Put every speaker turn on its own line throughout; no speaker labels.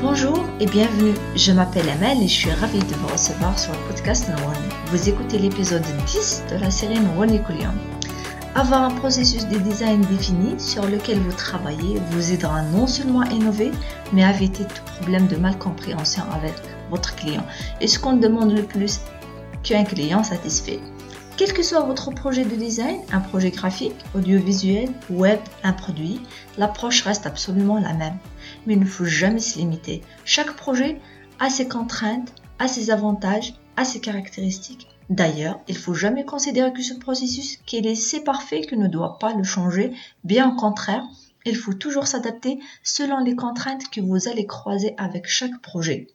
Bonjour et bienvenue. Je m'appelle Amel et je suis ravie de vous recevoir sur le podcast Nwani. Vous écoutez l'épisode 10 de la série Nwani Kuliam. Avoir un processus de design défini sur lequel vous travaillez vous aidera non seulement à innover, mais à éviter tout problème de malcompréhension avec votre client. Et ce qu'on demande le plus qu'un client satisfait. Quel que soit votre projet de design, un projet graphique, audiovisuel, web, un produit, l'approche reste absolument la même. Mais il ne faut jamais se limiter. Chaque projet a ses contraintes, a ses avantages, a ses caractéristiques. D'ailleurs, il ne faut jamais considérer que ce processus qu'il est si parfait que ne doit pas le changer. Bien au contraire, il faut toujours s'adapter selon les contraintes que vous allez croiser avec chaque projet.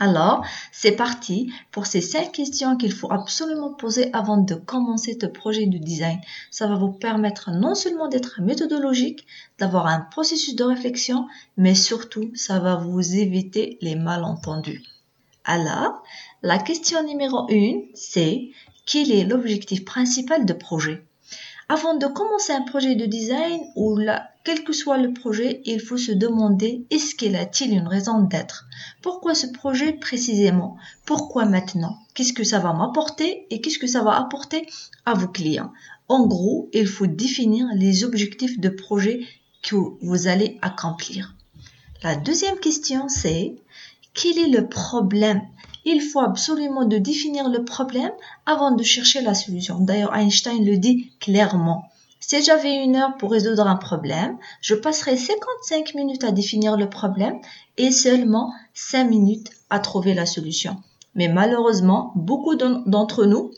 Alors, c'est parti pour ces cinq questions qu'il faut absolument poser avant de commencer ce projet de design. Ça va vous permettre non seulement d'être méthodologique, d'avoir un processus de réflexion, mais surtout, ça va vous éviter les malentendus. Alors, la question numéro une, c'est quel est l'objectif principal de projet? Avant de commencer un projet de design ou là, quel que soit le projet, il faut se demander est-ce qu'il a-t-il une raison d'être? Pourquoi ce projet précisément? Pourquoi maintenant? Qu'est-ce que ça va m'apporter et qu'est-ce que ça va apporter à vos clients? En gros, il faut définir les objectifs de projet que vous allez accomplir. La deuxième question, c'est quel est le problème il faut absolument de définir le problème avant de chercher la solution. D'ailleurs, Einstein le dit clairement. Si j'avais une heure pour résoudre un problème, je passerais 55 minutes à définir le problème et seulement 5 minutes à trouver la solution. Mais malheureusement, beaucoup d'entre nous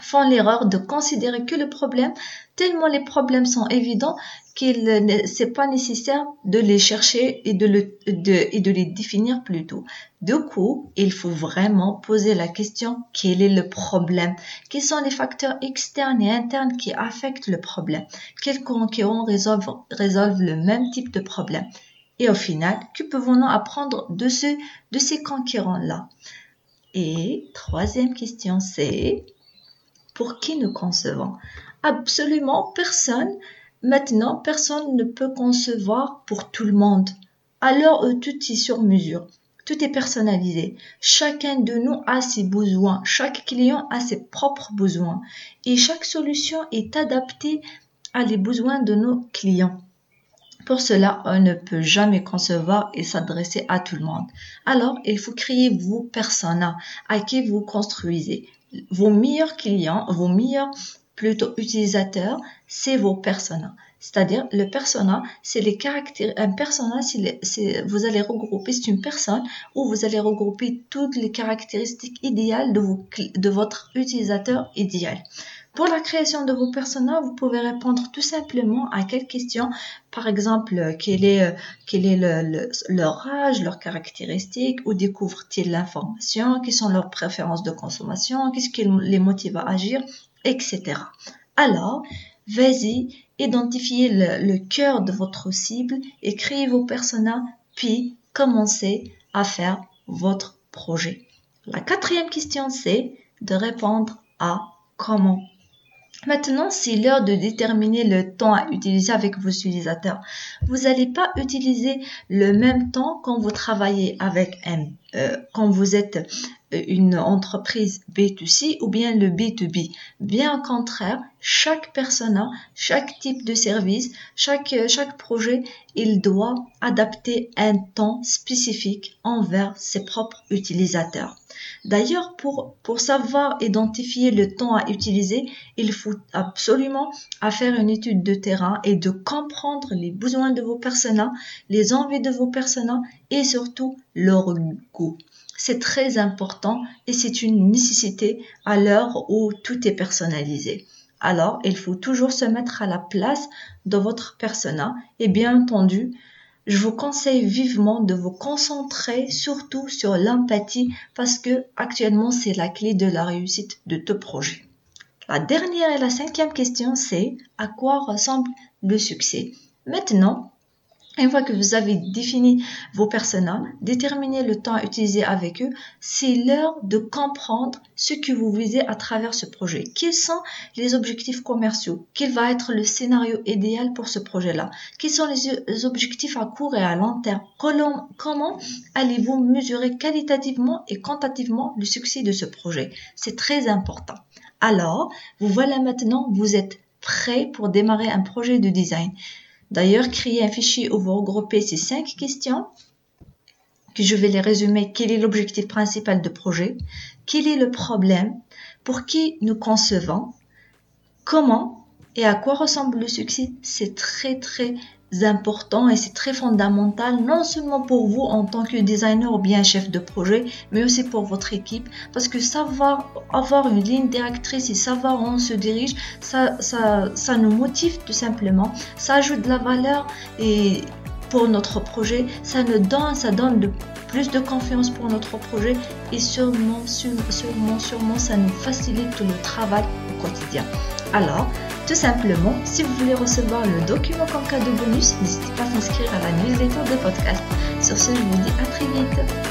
font l'erreur de considérer que le problème, tellement les problèmes sont évidents qu'il n'est pas nécessaire de les chercher et de, le, et de les définir plus tôt. Du coup, il faut vraiment poser la question quel est le problème? Quels sont les facteurs externes et internes qui affectent le problème? Quels concurrents résolvent, résolvent le même type de problème. Et au final, que pouvons-nous apprendre de, ce, de ces concurrents-là Et troisième question, c'est pour qui nous concevons Absolument personne. Maintenant, personne ne peut concevoir pour tout le monde. Alors, euh, tout est sur mesure. Tout est personnalisé. Chacun de nous a ses besoins. Chaque client a ses propres besoins. Et chaque solution est adaptée à les besoins de nos clients. Pour cela, on ne peut jamais concevoir et s'adresser à tout le monde. Alors, il faut créer vos personas à qui vous construisez vos meilleurs clients, vos meilleurs plutôt utilisateurs, c'est vos personas. C'est-à-dire, le persona, c'est les caractères, un persona, c'est, vous allez regrouper, c'est une personne où vous allez regrouper toutes les caractéristiques idéales de votre utilisateur idéal. Pour la création de vos personas, vous pouvez répondre tout simplement à quelques questions. Par exemple, quel est, quel est leur âge, leurs caractéristiques, où découvrent-ils l'information, quelles sont leurs préférences de consommation, qu'est-ce qui les motive à agir, etc. Alors, vas-y, identifiez le, cœur de votre cible et vos personas, puis commencez à faire votre projet. La quatrième question, c'est de répondre à comment Maintenant, c'est l'heure de déterminer le temps à utiliser avec vos utilisateurs. Vous n'allez pas utiliser le même temps quand vous travaillez avec un, euh, quand vous êtes une entreprise B2C ou bien le B2B. Bien au contraire, chaque persona, chaque type de service, chaque, projet, il doit adapter un temps spécifique envers ses propres utilisateurs. D'ailleurs, pour, pour savoir identifier le temps à utiliser, il faut absolument faire une étude de terrain et de comprendre les besoins de vos personas, les envies de vos personas et surtout leur goût. C'est très important et c'est une nécessité à l'heure où tout est personnalisé. Alors, il faut toujours se mettre à la place de votre persona et bien entendu, je vous conseille vivement de vous concentrer surtout sur l'empathie parce que actuellement c'est la clé de la réussite de tout projet. La dernière et la cinquième question c'est à quoi ressemble le succès? Maintenant, Une fois que vous avez défini vos personas, déterminé le temps à utiliser avec eux, c'est l'heure de comprendre ce que vous visez à travers ce projet. Quels sont les objectifs commerciaux? Quel va être le scénario idéal pour ce projet-là? Quels sont les objectifs à court et à long terme? Comment allez-vous mesurer qualitativement et quantitativement le succès de ce projet? C'est très important. Alors, vous voilà maintenant, vous êtes prêt pour démarrer un projet de design. D'ailleurs, créez un fichier où vous regroupez ces cinq questions que je vais les résumer. Quel est l'objectif principal de projet? Quel est le problème? Pour qui nous concevons? Comment et à quoi ressemble le succès? C'est très très important et c'est très fondamental, non seulement pour vous en tant que designer ou bien chef de projet, mais aussi pour votre équipe, parce que savoir avoir une ligne directrice et savoir où on se dirige, ça, ça, ça nous motive tout simplement, ça ajoute de la valeur et pour notre projet, ça nous donne, ça donne plus de confiance pour notre projet et sûrement, sûrement, sûrement, ça nous facilite le travail au quotidien. Alors, tout simplement, si vous voulez recevoir le document comme cadeau bonus, n'hésitez pas à s'inscrire à la newsletter de podcast. Sur ce, je vous dis à très vite.